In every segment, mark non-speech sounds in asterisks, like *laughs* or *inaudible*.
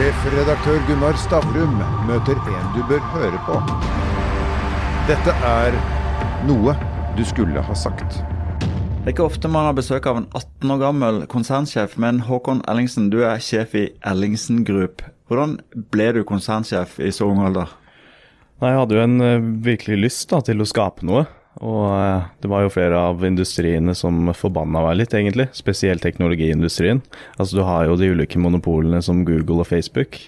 Sjefredaktør Gunnar Stavrum møter en du bør høre på. Dette er noe du skulle ha sagt. Det er ikke ofte man har besøk av en 18 år gammel konsernsjef, men Håkon Ellingsen, du er sjef i Ellingsen Group. Hvordan ble du konsernsjef i så ung alder? Jeg hadde jo en uh, virkelig lyst da, til å skape noe. Og uh, det var jo flere av industriene som forbanna meg litt, egentlig. Spesielt teknologiindustrien. Altså Du har jo de ulike monopolene som Google og Facebook.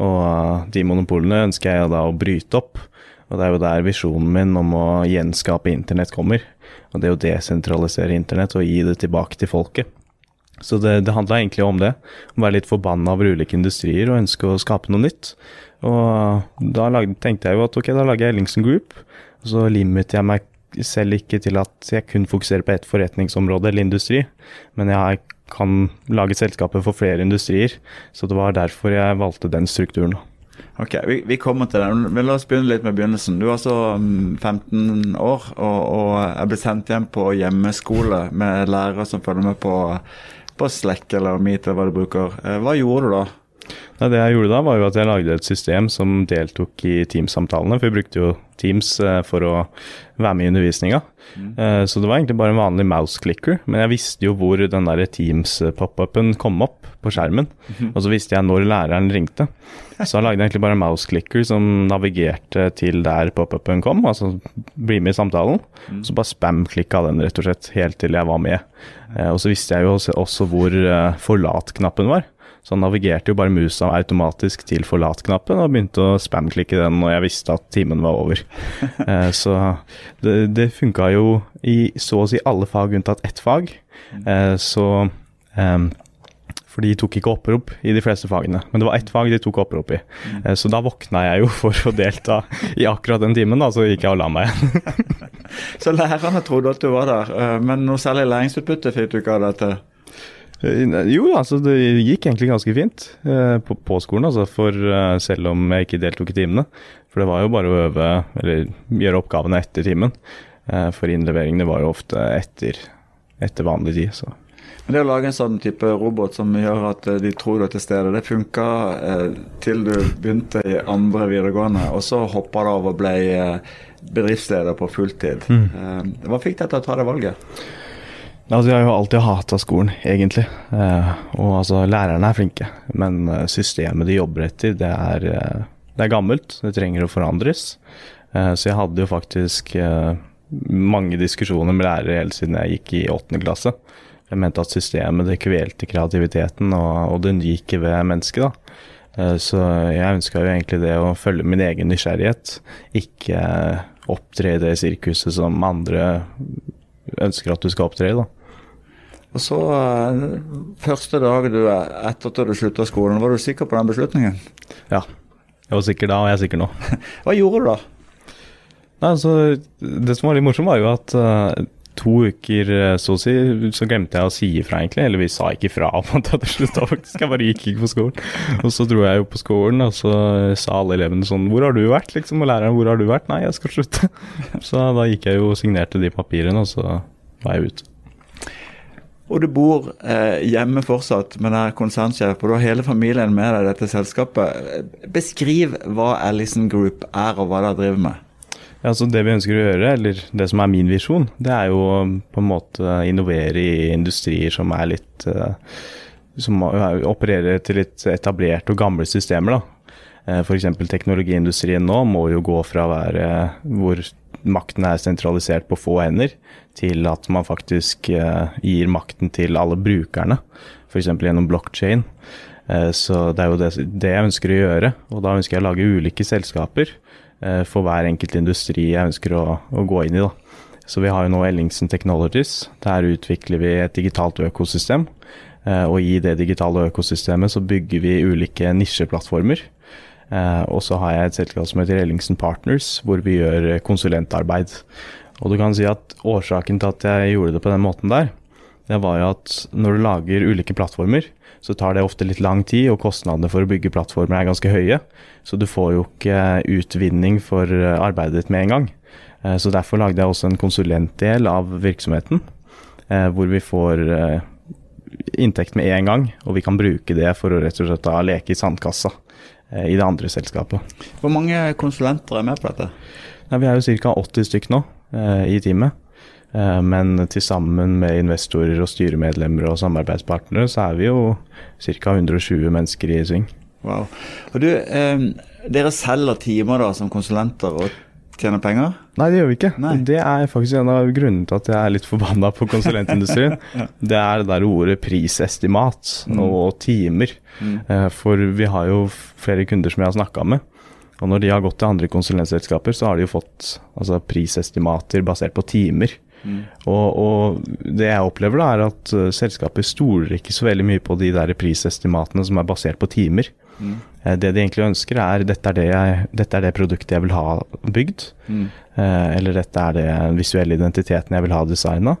Og uh, de monopolene ønsker jeg da å bryte opp. Og det er jo der visjonen min om å gjenskape internett kommer. Og det å desentralisere internett og gi det tilbake til folket. Så det, det handla egentlig om det. Å være litt forbanna over ulike industrier og ønske å skape noe nytt. Og da lagde, tenkte jeg jo at ok, da lager jeg Ellingsen Group. Og så limiter jeg meg selv ikke til at jeg kun fokuserer på ett forretningsområde eller industri, men jeg kan lage selskaper for flere industrier. Så det var derfor jeg valgte den strukturen. Ok, vi, vi, kommer til det. Men la oss begynne litt med begynnelsen. Du er altså 15 mm, år og, og er blitt sendt hjem på hjemmeskole med lærere som følger med på, på Slack eller Meet eller hva du bruker. Eh, hva gjorde du da? Nei, det jeg gjorde da, var jo at jeg lagde et system som deltok i Teams-samtalene. For vi brukte jo Teams eh, for å være med i undervisninga. Mm. Eh, så det var egentlig bare en vanlig mouse-clicker. Men jeg visste jo hvor den der Teams-pop-upen kom opp på skjermen. Mm. Og så visste jeg når læreren ringte. Så jeg lagde egentlig bare en mouse-clicker som navigerte til der pop-upen kom. Altså bli med i samtalen. Mm. Så bare spam-klikka den rett og slett helt til jeg var med. Eh, og så visste jeg jo også hvor forlat-knappen var. Så han navigerte jo bare musa automatisk til forlat-knappen og begynte å spam-klikke den når jeg visste at timen var over. *laughs* eh, så det, det funka jo i så å si alle fag unntatt ett fag. Eh, så eh, for de tok ikke opprop i de fleste fagene, men det var ett fag de tok opprop i. Mm. Så da våkna jeg jo *laughs* for å delta i akkurat den timen, da, så gikk jeg og la meg igjen. *laughs* så lærerne trodde at du var der, eh, men noe særlig læringsutbytte fikk du ikke av dette? Eh, jo, altså det gikk egentlig ganske fint eh, på, på, skolen, altså, for uh, selv om jeg ikke deltok i timene. For det var jo bare å øve, eller gjøre oppgavene etter timen. For innleveringene var jo ofte etter, etter vanlig tid. så. Men det å lage en sånn type robot som gjør at de tror du er til stede, det funka eh, til du begynte i andre videregående, og så hoppa du av og ble eh, bedriftsleder på fulltid. Mm. Eh, hva fikk deg til å ta det valget? Altså, jeg har jo alltid hata skolen, egentlig. Eh, og altså, lærerne er flinke. Men eh, systemet de jobber etter, det er, eh, det er gammelt. Det trenger å forandres. Eh, så jeg hadde jo faktisk eh, mange diskusjoner med lærere helt siden jeg gikk i åttende klasse. Jeg mente at systemet det kvelte kreativiteten og, og den gikk ved mennesket. da. Eh, så jeg ønska jo egentlig det å følge min egen nysgjerrighet, ikke opptre i det sirkuset som andre ønsker at du skal opptre i. da. Og så eh, Første dag du etter at du slutta skolen, var du sikker på den beslutningen? Ja, jeg var sikker da, og jeg er sikker nå. *laughs* Hva gjorde du da? Nei, altså, det som var litt morsomt, var jo at uh, to uker eh, så å si, så glemte jeg å si ifra, egentlig. Eller vi sa ikke ifra *laughs* om at jeg hadde slutta, faktisk. Jeg bare gikk ikke på skolen. Og så dro jeg jo på skolen, og så sa alle elevene sånn Hvor har du vært? liksom, Og læreren, hvor har du vært? Nei, jeg skal slutte. *laughs* Så da gikk jeg jo og signerte de papirene, og så var jeg ute. Og du bor eh, hjemme fortsatt, med er konsernsjefen, og du har hele familien med deg i dette selskapet. Beskriv hva Allison Group er, og hva dere driver med. Ja, så Det vi ønsker å gjøre, eller det som er min visjon, det er jo på en måte innovere i industrier som er litt uh, Som opererer til litt etablerte og gamle systemer. da. Eh, F.eks. teknologiindustrien nå må jo gå fra å være hvor makten er sentralisert på få hender, til at man faktisk uh, gir makten til alle brukerne, f.eks. gjennom blockchain. Uh, så det er jo det, det, jeg ønsker å gjøre, og da ønsker jeg å lage ulike selskaper uh, for hver enkelt industri jeg ønsker å, å, gå inn i. da. Så vi har jo nå Ellingsen Technologies. Der utvikler vi et digitalt økosystem. Og i det digitale økosystemet så bygger vi ulike nisjeplattformer. Og så har jeg et selskap som heter Ellingsen Partners, hvor vi gjør konsulentarbeid. Og du kan si at årsaken til at jeg gjorde det på den måten der, det var jo at når du lager ulike plattformer, så tar det ofte litt lang tid, og kostnadene for å bygge plattformer er ganske høye. Så du får jo ikke utvinning for arbeidet ditt med en gang. Eh, så derfor lagde jeg også en konsulentdel av virksomheten, eh, hvor vi får eh, inntekt med en gang, og vi kan bruke det for å rett og slett leke i sandkassa eh, i det andre selskapet. Hvor mange konsulenter er med på dette? Ja, vi er jo ca. 80 stykk nå eh, i teamet. Eh, men til sammen med investorer og styremedlemmer og samarbeidspartnere, så er vi jo ca. 120 mennesker i sving. Wow. Og du, eh, dere selger timer da som konsulenter og tjener penger? Nei, det gjør vi ikke. Nei. Det er faktisk en av grunnene til at jeg er litt forbanna på konsulentindustrien. *laughs* Ja. Det er det der ordet prisestimat Mm. og timer. Mm. Eh, For vi har jo flere kunder som jeg har snakka med. Og når de har gått til andre konsulentselskaper, så har de jo fått altså, prisestimater basert på timer. Mm. Og, og det jeg opplever da, er at uh, selskapet stoler ikke så veldig mye på de der prisestimatene som er basert på timer. Mm. Uh, Det de egentlig ønsker er dette er det, jeg, dette er det produktet jeg vil ha bygd. Mm. Uh, eller dette er den visuelle identiteten jeg vil ha designa.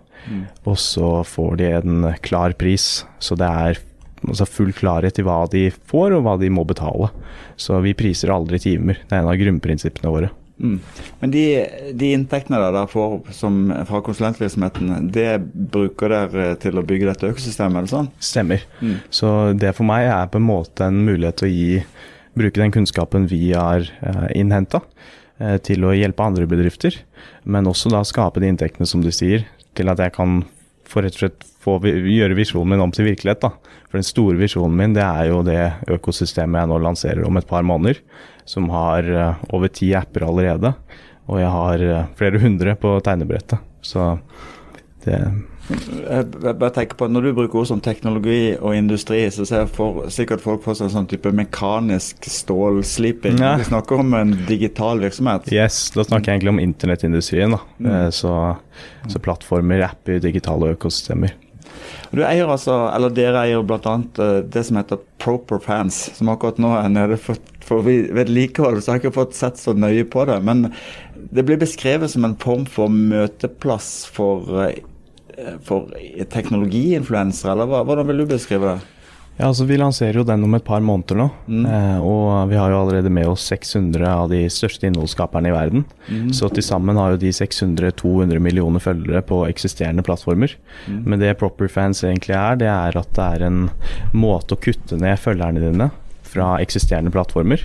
Og så får de en klar pris. Så det er altså full klarhet i hva de får og hva de må betale. Så vi priser aldri timer. Det er en av grunnprinsippene våre. Mm. Men de, de inntektene dere får som, fra konsulentvirksomheten, det bruker dere til å bygge dette økosystemet, eller sånn? Stemmer. Mm. Så det for meg er på en måte en mulighet til å gi, bruke den kunnskapen vi har eh, innhenta, eh, til å hjelpe andre bedrifter. Men også da skape de inntektene, som du sier, til at jeg kan få rett og slett få, gjøre visjonen min om til virkelighet. da. For den store visjonen min det er jo det økosystemet jeg nå lanserer om et par måneder. Som har eh, over ti apper allerede. Og jeg har eh, flere hundre på tegnebrettet. Så det Jeg bare tenker på at Når du bruker ord som teknologi og industri, så ser for, sikkert folk for seg en sånn type mekanisk stålsliping. Ja. Vi snakker om en digital virksomhet. Yes, da snakker jeg egentlig om internettindustrien. da. Mm. Eh, Så, så plattformer, apper, digitale økosystemer. Du eier altså, eller Dere eier bl.a. det som heter Proper Fans, som akkurat nå er nede for, for vi- vedlikehold. Så jeg har ikke fått sett så nøye på det. Men det blir beskrevet som en form for møteplass for, eh, for teknologiinfluensere, eller hvordan vil du beskrive det? Ja, altså Vi lanserer jo den om et par måneder nå. Mm. Eh, og vi har jo allerede med oss 600 av de største innholdsskaperne i verden. Mm. Så til sammen har jo de 600-200 millioner følgere på eksisterende plattformer. Mm. Men det Proper Fans egentlig er, det er at det er en måte å kutte ned følgerne dine fra eksisterende plattformer.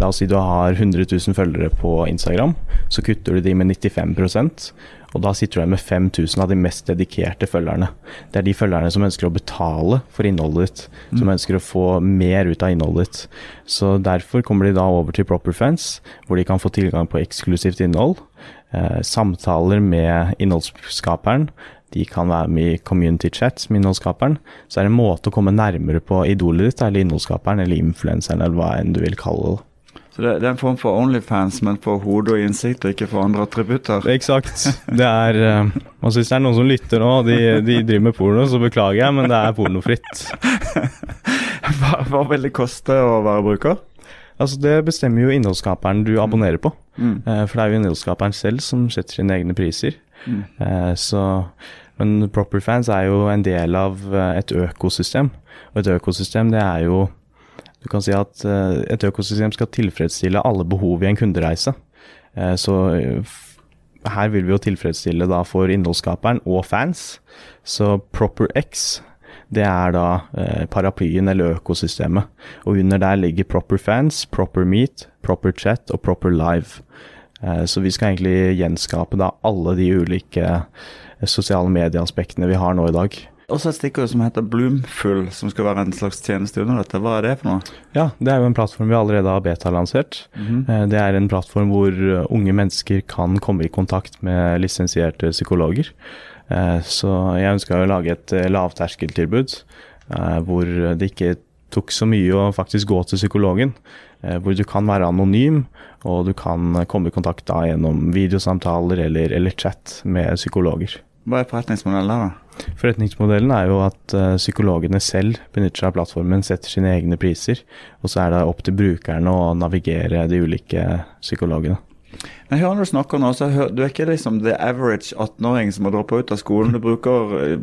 La oss si du har 100 000 følgere på Instagram, så kutter du de med 95% og da sitter du igjen med 5000 av de mest dedikerte følgerne. Det er de følgerne som ønsker å betale for innholdet ditt, som ønsker å få mer ut av innholdet ditt. Så derfor kommer de da over til Properfans, hvor de kan få tilgang på eksklusivt innhold, eh, samtaler med innholdsskaperen, de kan være med i community chats med innholdsskaperen. Så er det en måte å komme nærmere på idolet ditt, eller innholdsskaperen, eller influenseren, eller hva enn du vil kalle det. Så det, det er en form for Onlyfans, men for hode og innsikt, og ikke for andre attributter. Eksakt. Det er uh, Altså hvis det er noen som lytter nå, de, de driver med porno, så beklager jeg, men det er pornofritt. *laughs* Hva, hva vil det koste å være bruker? Altså Det bestemmer jo innholdsskaperen du abonnerer på. Mm. Uh, For det er jo innholdsskaperen selv som setter sine egne priser. Mm. Uh, Så Men Properfans er jo en del av et økosystem. Og et økosystem det er jo Du kan si at eh, et økosystem skal tilfredsstille alle behov i en kundereise. Eh, Så eh, her vil vi jo tilfredsstille da for innholdsskaperen og fans. Så Proper X det er da paraplyen eller økosystemet. Og under der ligger Proper Fans, Proper Meet, Proper Chat og Proper Live. Så vi skal egentlig gjenskape da alle de ulike sosiale medieaspektene vi har nå i dag. Også et stikkord som heter Bloomfull, som skal være en slags tjeneste under dette. Hva er det for noe? Ja, det er jo en plattform vi allerede har betalansert. -hmm. Det er en plattform hvor eh, unge mennesker kan komme i kontakt med lisensierte psykologer. Eh, Så jeg ønska å lage et lavterskeltilbud hvor det ikke tok så mye å faktisk gå til psykologen. Hvor du kan være anonym, og du kan komme i kontakt da gjennom videosamtaler eller, eller chat med psykologer. Hva er forretningsmodellen da? Forretningsmodellen er jo at eh, psykologene selv benytter seg av plattformen, setter sine egne priser, og så er det opp til brukerne å navigere de ulike psykologene. Men hør når du snakker nå, så hør, Du er ikke liksom the average 18-åring som har droppa ut av skolen. Du bruker eh,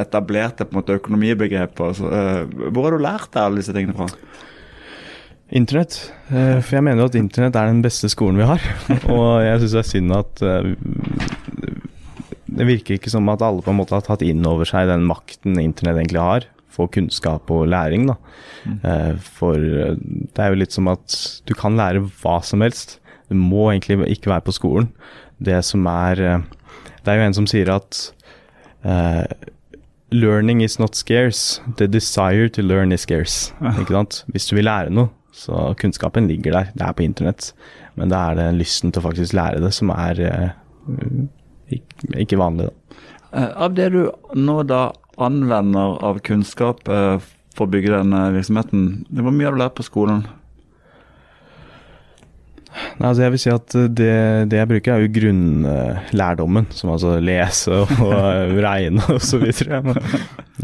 etablerte på en måte økonomibegreper. Så, uh, hvor har du lært deg alle disse tingene fra? Internett. Uh, For jeg mener jo at internett er den beste skolen vi har. *laughs* Og jeg syns det er synd at eh, det virker ikke som at alle på en måte har tatt inn over seg den makten internett egentlig har for kunnskap og læring. da. Mm. For eh, det er jo litt som at du kan lære hva som helst. Du må egentlig ikke være på skolen. Det som er eh, Det er jo en som sier at uh, Learning is not scarce. The desire to learn is scarce. *laughs* Ikke sant? Hvis du vil lære noe, så kunnskapen ligger der. Det er på internett. Men det er den lysten til å faktisk lære det som er eh, ikke, ikke vanlig, da. Eh, Av det du nå da anvender av kunnskap eh, for å bygge denne virksomheten, det var mye har du lært på skolen? Nei, altså jeg vil si at det, det jeg bruker er jo grunnlærdommen, som altså lese og regne og så videre. Men,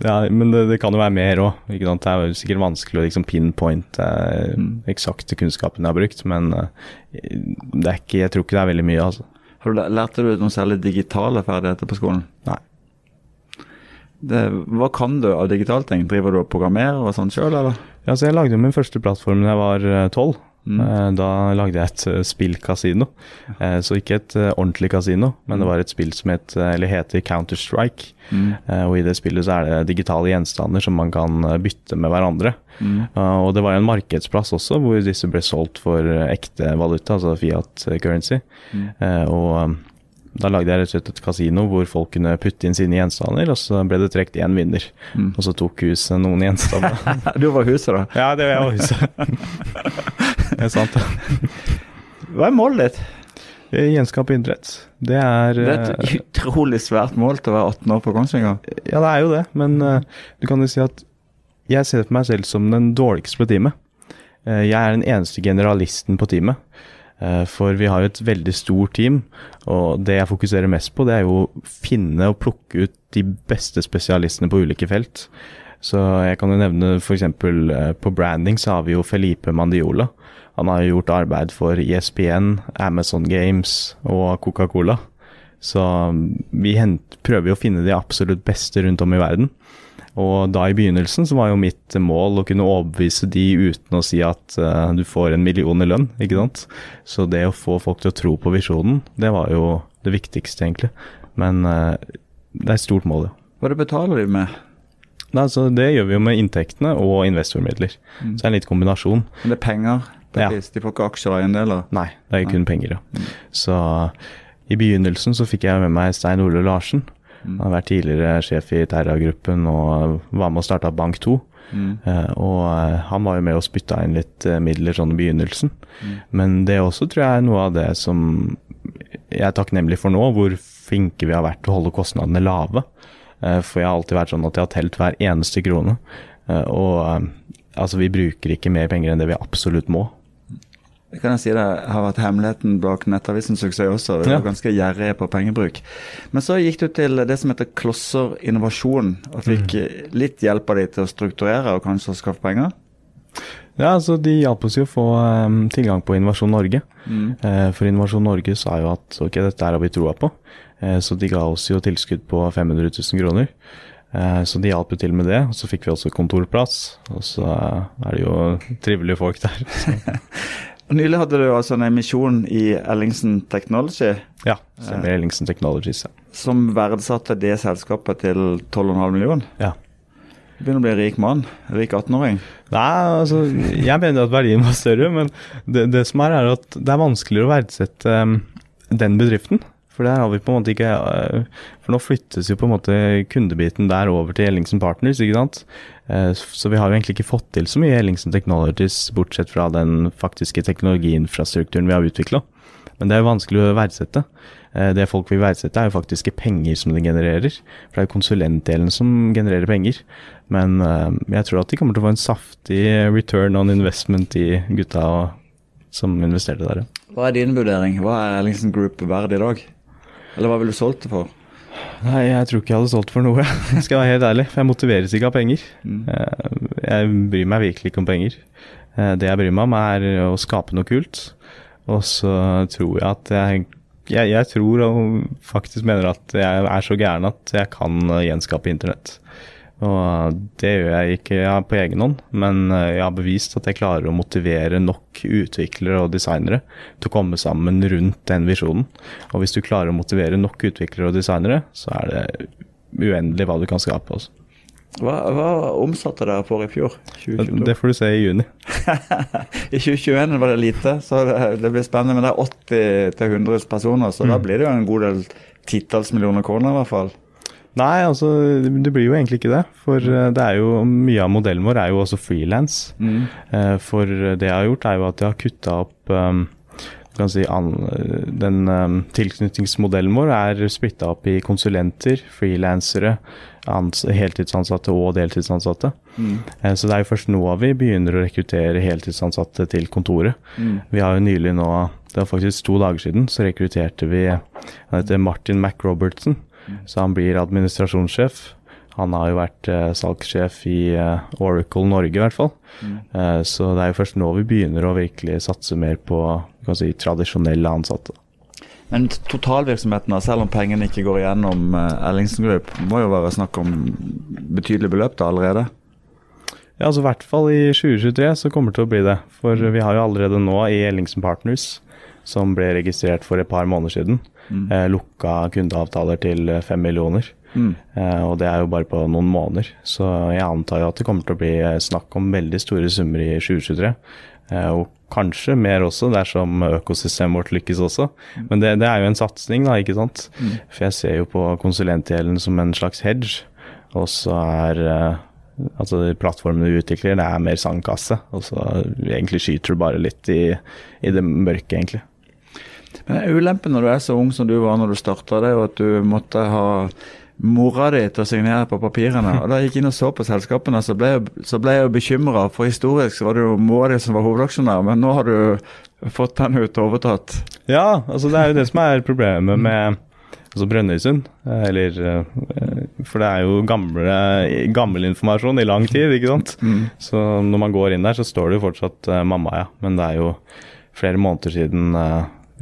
ja, men det, det kan jo være mer òg. Det er jo sikkert vanskelig å liksom pinpointe eh, eksakte kunnskapen jeg har brukt, men eh, det er ikke, jeg tror ikke det er veldig mye, altså. Lærte du noen særlig digitale ferdigheter på skolen? Nei. Det, hva kan du av digitale ting? Driver du og programmerer og sånn sjøl, eller? Ja, så jeg lagde jo min første plattform da jeg var tolv. Eh, Da lagde jeg et eh, spillkasino. Eh, Så ikke et ordentlig kasino, men det var et spill som het, eller heter Counter-Strike. Mm. Og i det spillet så er det digitale gjenstander som man kan bytte med hverandre. Mm. Og det var en markedsplass også, hvor disse ble solgt for ekte valuta, altså fiat currency. Eh, Og da lagde jeg rett og slett et kasino hvor folk kunne putte inn sine gjenstander, og så ble det trukket én vinner. Og så tok huset noen gjenstander. *laughs* Du var huset, da. Ja, det var huset. *laughs* det er sant. *laughs* Hva er målet ditt? Gjenskape idrett. Det er, Det er eh, et utrolig svært mål til å være 18 år på Kongsvinger. Ja, det er jo det, men eh, du kan jo si at jeg ser på meg selv som den dårligste på teamet. Eh, jeg er den eneste generalisten på teamet. For vi har jo et veldig stort team, og det jeg fokuserer mest på, det er jo å finne og plukke ut de beste spesialistene på ulike felt. Så jeg kan jo nevne f.eks. på branding så har vi jo Felipe Mandiola. Han har jo gjort arbeid for ESPN, Amazon Games og Coca-Cola. Så vi hent, prøver jo å finne de absolutt beste rundt om i verden. Og da i begynnelsen så var jo mitt mål å kunne overbevise de uten å si at uh, du får en million i lønn, ikke sant. Så det å få folk til å tro på visjonen, det var jo det viktigste, egentlig. Men uh, det er et stort mål, ja. Hva det betaler de med? Nei, altså, det gjør vi jo med inntektene og investormidler. Så det er en litt kombinasjon. Men det er penger? Ja. er. De får ikke aksjer og eiendeler? Nei, det er kun penger, ja. Så i begynnelsen så fikk jeg med meg Stein Ole Larsen. Han har vært tidligere sjef i Terra-gruppen og var med og starta Bank 2. Eh, og eh, han var jo med og spytta inn litt eh, midler sånn i begynnelsen. Men det også tror jeg er noe av det som jeg er takknemlig for nå, hvor flinke vi har vært til å holde kostnadene lave. Uh, for jeg har alltid vært sånn at jeg har telt hver eneste krone. Uh, og altså, vi bruker ikke mer penger enn det vi absolutt må. Det kan jeg si det har vært hemmeligheten bak Nettavisens suksess også. Vi Ja. var ganske gjerrige på pengebruk. Men så gikk du til det som heter Klosser innovasjon, og fikk Mm. litt hjelp av de til å strukturere og kanskje skaffe penger? Ja, altså De hjalp oss jo å få um, tilgang på Innovasjon Norge. Eh, for Innovasjon Norge sa jo at ok, dette er har vi troa på. Uh, så de ga oss jo tilskudd på 500 000 kroner. Eh, så de hjalp jo til med det. Og så fikk vi også kontorplass. Og så er det jo trivelige folk der. *laughs* Nylig hadde du altså en emisjon i Ellingsen Technology ja, stemmer. Ellingsen Technologies. Ja. som verdsatte det selskapet til 12,5 millioner. ja. Du begynner å bli rik mann. Rik 18-åring. Nei, altså, jeg mener at verdien var større, men det, det som er, er at det er vanskeligere å verdsette um, den bedriften. For der har vi på en måte ikke uh, For nå flyttes jo på en måte kundebiten der over til Ellingsen Partners, ikke sant. Uh, så vi har jo egentlig ikke fått til så mye Ellingsen Technologies, bortsett fra den faktiske teknologiinfrastrukturen vi har utvikla. Men det er jo vanskelig å verdsette. Eh, Det folk vil verdsette, er jo faktiske penger som det genererer. For det er jo konsulentdelen som genererer penger. Men eh, jeg tror at de kommer til å få en saftig return on investment i gutta som investerte der. Hva er din vurdering? Hva er Ellingsen Group verdt i dag? Eller hva ville du solgt det for? Nei, jeg tror ikke jeg hadde solgt for noe, *laughs* skal jeg være helt ærlig. For jeg motiveres ikke av penger. Eh, Jeg bryr meg virkelig ikke om penger. Eh, Det jeg bryr meg om, er å skape noe kult. Og så tror jeg at jeg jeg, jeg tror og faktisk mener at jeg er så gæren at jeg kan eh, gjenskape internett. Og det gjør jeg ikke på egen hånd, men eh, jeg har bevist at jeg klarer å motivere nok utviklere og designere til å komme sammen rundt den visjonen. Og hvis du klarer å motivere nok utviklere og designere, så er det uendelig hva du kan skape. Også. Hva, hva omsatte dere for i fjor? 2022? Det får du se i juni. *laughs* I 2021 var det lite, så det, det blir spennende. Men det er 80-100 personer, så mm. da blir det jo en god del titalls millioner kroner i hvert fall. Nei, altså det blir jo egentlig ikke det. For eh, det er jo mye av modellen vår er jo også frilans. Mm. Eh, for det jeg har gjort, er jo at jeg har kutta opp um, kan si, Den um, tilknytningsmodellen vår er splitta opp i konsulenter, frilansere, heltidsansatte og deltidsansatte. Mm. Så det er jo først nå vi begynner å rekruttere heltidsansatte til kontoret. Mm. Vi har jo nylig nå, det var faktisk to dager siden, så rekrutterte vi Han heter Martin McRobertson. Så han blir administrasjonssjef. Han har jo vært eh, salgssjef i eh, Oracle Norge, i hvert fall. Mm. Eh, så det er jo først nå vi begynner å virkelig satse mer på si, tradisjonelle ansatte. Men totalvirksomheten, selv om pengene ikke går igjennom eh, Ellingsen Group, må jo være snakk om betydelige beløp da allerede? Ja, altså i hvert fall i 2023 så kommer det til å bli det. For vi har jo allerede nå i Ellingsen Partners, som ble registrert for et par måneder siden, Mm. Eh, lukka kundeavtaler til fem millioner. Mm. Eh, og det er jo bare på noen måneder. Så jeg antar jo at det kommer til å bli eh, snakk om veldig store summer i 2023. Eh, og kanskje mer også, dersom økosystemet vårt lykkes også. Mm. Men det, det, er jo en satsing, da, ikke sant. Mm. For jeg ser jo på konsulentdelen som en slags hedge. Og så er eh, Altså Plattformene du utvikler, det er mer sandkasse. Og så egentlig skyter du bare litt i, i det mørke, egentlig. Men Ulempen når du er så ung som du var når du starta, det er jo at du måtte ha mora di til å signere på papirene. og Da jeg gikk inn og så på selskapene, så ble jeg, så ble jeg bekymra. For historisk så var det jo mora di som var hovedaksjonær, men nå har du fått den ut og overtatt. Ja, altså det er jo det som er problemet med altså Brønnøysund. Eller eh, For det er jo gamle, gammel informasjon i lang tid, ikke sant. Mm. Så når man går inn der, så står det jo fortsatt uh, mamma, ja. Men det er jo flere måneder siden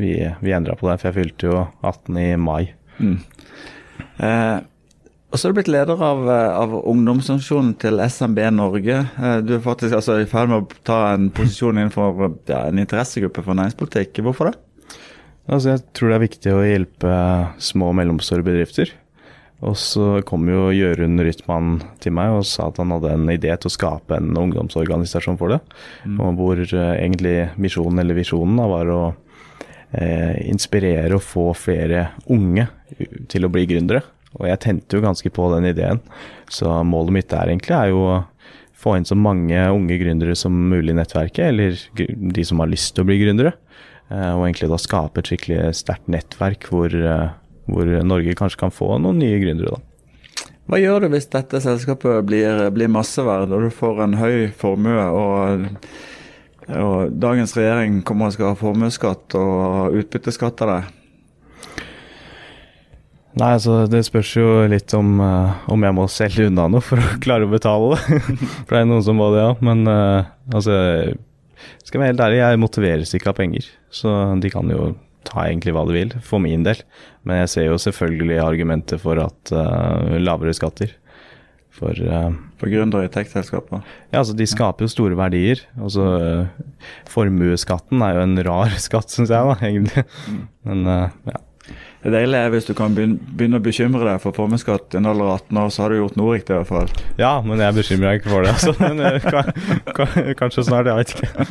vi, vi endra på det, for jeg fylte jo 18 i mai. Mm. Eh, og så er du blitt leder av, eh, av ungdomsorganisasjonen til SMB Norge. Eh, du er faktisk altså, i ferd med å ta en posisjon innenfor ja, en interessegruppe for næringspolitikk. Hvorfor det? Altså, jeg tror det er viktig å hjelpe små og mellomstore bedrifter. Og så kom jo Jørund Rytman til meg og sa at han hadde en idé til å skape en ungdomsorganisasjon for det. Mm. Og hvor uh, egentlig misjonen eller visjonen var å eh, inspirere og få flere unge til å bli gründere. Og jeg tente jo ganske på den ideen. Så målet mitt der egentlig er jo å få inn så mange unge gründere som mulig i nettverket, eller de som har lyst til å bli gründere. Eh, og egentlig da skape et skikkelig sterkt nettverk hvor, eh, hvor, Norge kanskje kan få noen nye gründere, da. Hva gjør du hvis dette selskapet blir, blir masseverd og du får en høy formue og og dagens regjering kommer og skal ha formuesskatt og utbytteskatt av det? Nei, altså det spørs jo litt om, uh, om jeg må selge unna noe for å *laughs* klare å betale det. *laughs* for det er noen som må det, ja. Men uh, altså Skal jeg være helt ærlig, jeg motiveres ikke av penger. Så de kan jo ta egentlig hva de vil, for min del. Men jeg ser jo selvfølgelig argumentet for at uh, lavere skatter. For, uh, for gründere i tech-selskaper? Ja, altså de skaper jo store verdier. Altså uh, Formuesskatten er jo en rar *laughs* skatt, syns jeg, da, egentlig. Men uh, ja. Det deilige er hvis du kan begynne å bekymre deg for formuesskatt i en alder av 18 år, så har du gjort noe riktig i hvert fall. Ja, men jeg bekymrer meg ikke for det, altså. *laughs* Men kan, kan, kanskje snart, jeg vet ikke.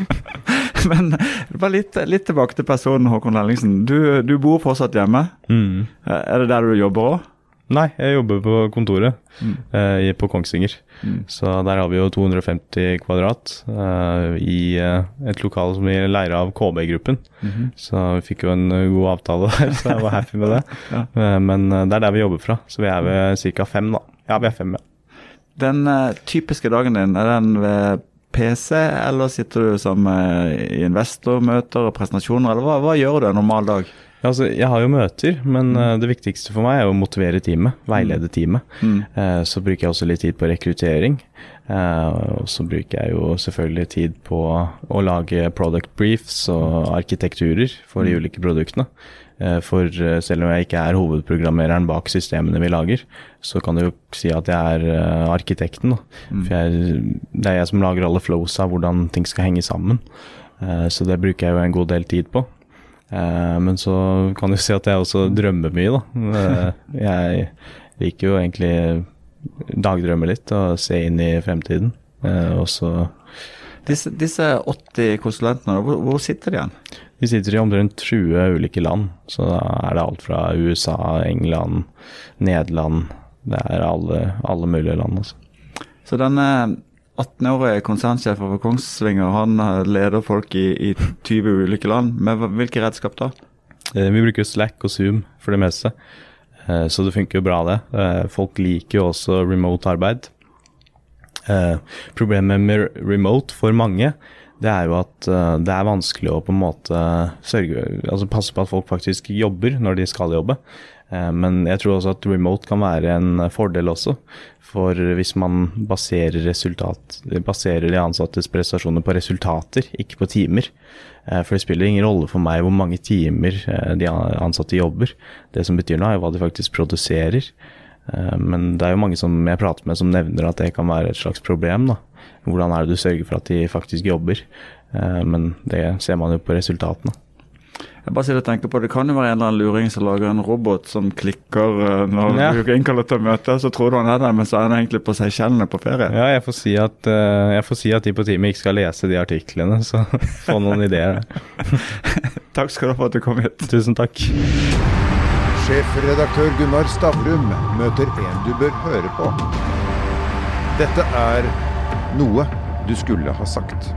*laughs* men bare litt, litt, tilbake til personen Håkon Lellingsen. Du, du bor fortsatt hjemme. Mm. Er det der du jobber òg? Nei, jeg jobber på kontoret mm. eh, på Kongsvinger. Mm. Så der har vi jo 250 kvadrat eh, i eh, et lokal som vi leier av KB-gruppen. Mm -hmm. Så vi fikk jo en uh, god avtale der, så jeg var happy med det. *laughs* ja. Eh, men det er der vi jobber fra, så vi er ved ca. fem, da. Ja, vi er fem, ja. Den uh, typiske dagen din, er den ved PC, eller sitter du som uh, investormøter og presentasjoner, eller hva, hva gjør du en normal dag? Ja, altså, jeg har jo møter, men mm. det viktigste for meg er å motivere teamet. Veilede mm. teamet. Mm. Eh, så bruker jeg også litt tid på rekruttering. og så bruker jeg jo selvfølgelig tid på å lage product briefs og arkitekturer for de ulike produktene. For selv om jeg ikke er hovedprogrammereren bak systemene vi lager, så kan du jo si at jeg er arkitekten. Mm. For jeg, det er jeg som lager alle flows av hvordan ting skal henge sammen. Så det bruker jeg jo en god del tid på. Men så kan du si at jeg også drømmer mye, da. Jeg liker jo egentlig dagdrømme litt og se inn i fremtiden. Eh, og så disse, disse, 80 konsulentene, hvor, hvor, sitter de igjen? De sitter i omtrent 20 ulike land. Så da er det alt fra USA, England, Nederland Det er alle, alle mulige land. Altså. Så denne 18-årige konsernsjef over Kongsvinger han leder folk i, i 20 ulike land. Med hvilke redskap da? Eh, vi bruker Slack og Zoom for det meste. Eh, så det funker jo bra, det. Eh, folk liker jo også remote arbeid. Eh, problemet med remote for mange, det er jo at det er vanskelig å på en måte sørge, altså passe på at folk faktisk jobber når de skal jobbe. Men jeg tror også at remote kan være en fordel også. For hvis man baserer, resultat, baserer de ansattes prestasjoner på resultater, ikke på timer, Eh, for det spiller ingen rolle for meg hvor mange timer eh, de ansatte jobber. Det som betyr noe, er jo hva de faktisk produserer. Eh, men det er jo mange som jeg prater med som nevner at det kan være et slags problem. da. Hvordan er det du sørger for at de faktisk jobber? Men det ser man jo på resultatene. Jeg bare sitter og tenker på Det kan jo være en eller annen luring som lager en robot som klikker uh, når ja. du innkaller til møte, så tror du han er der, men så er han egentlig på Seychellene på ferie. Ja, jeg får, si at, uh, jeg får si at de på teamet ikke skal lese de artiklene, så *laughs* få noen ideer. *laughs* takk skal du ha for at du kom hit. Tusen takk. Sjefredaktør Gunnar Stavrum møter en du bør høre på. Dette er noe du skulle ha sagt.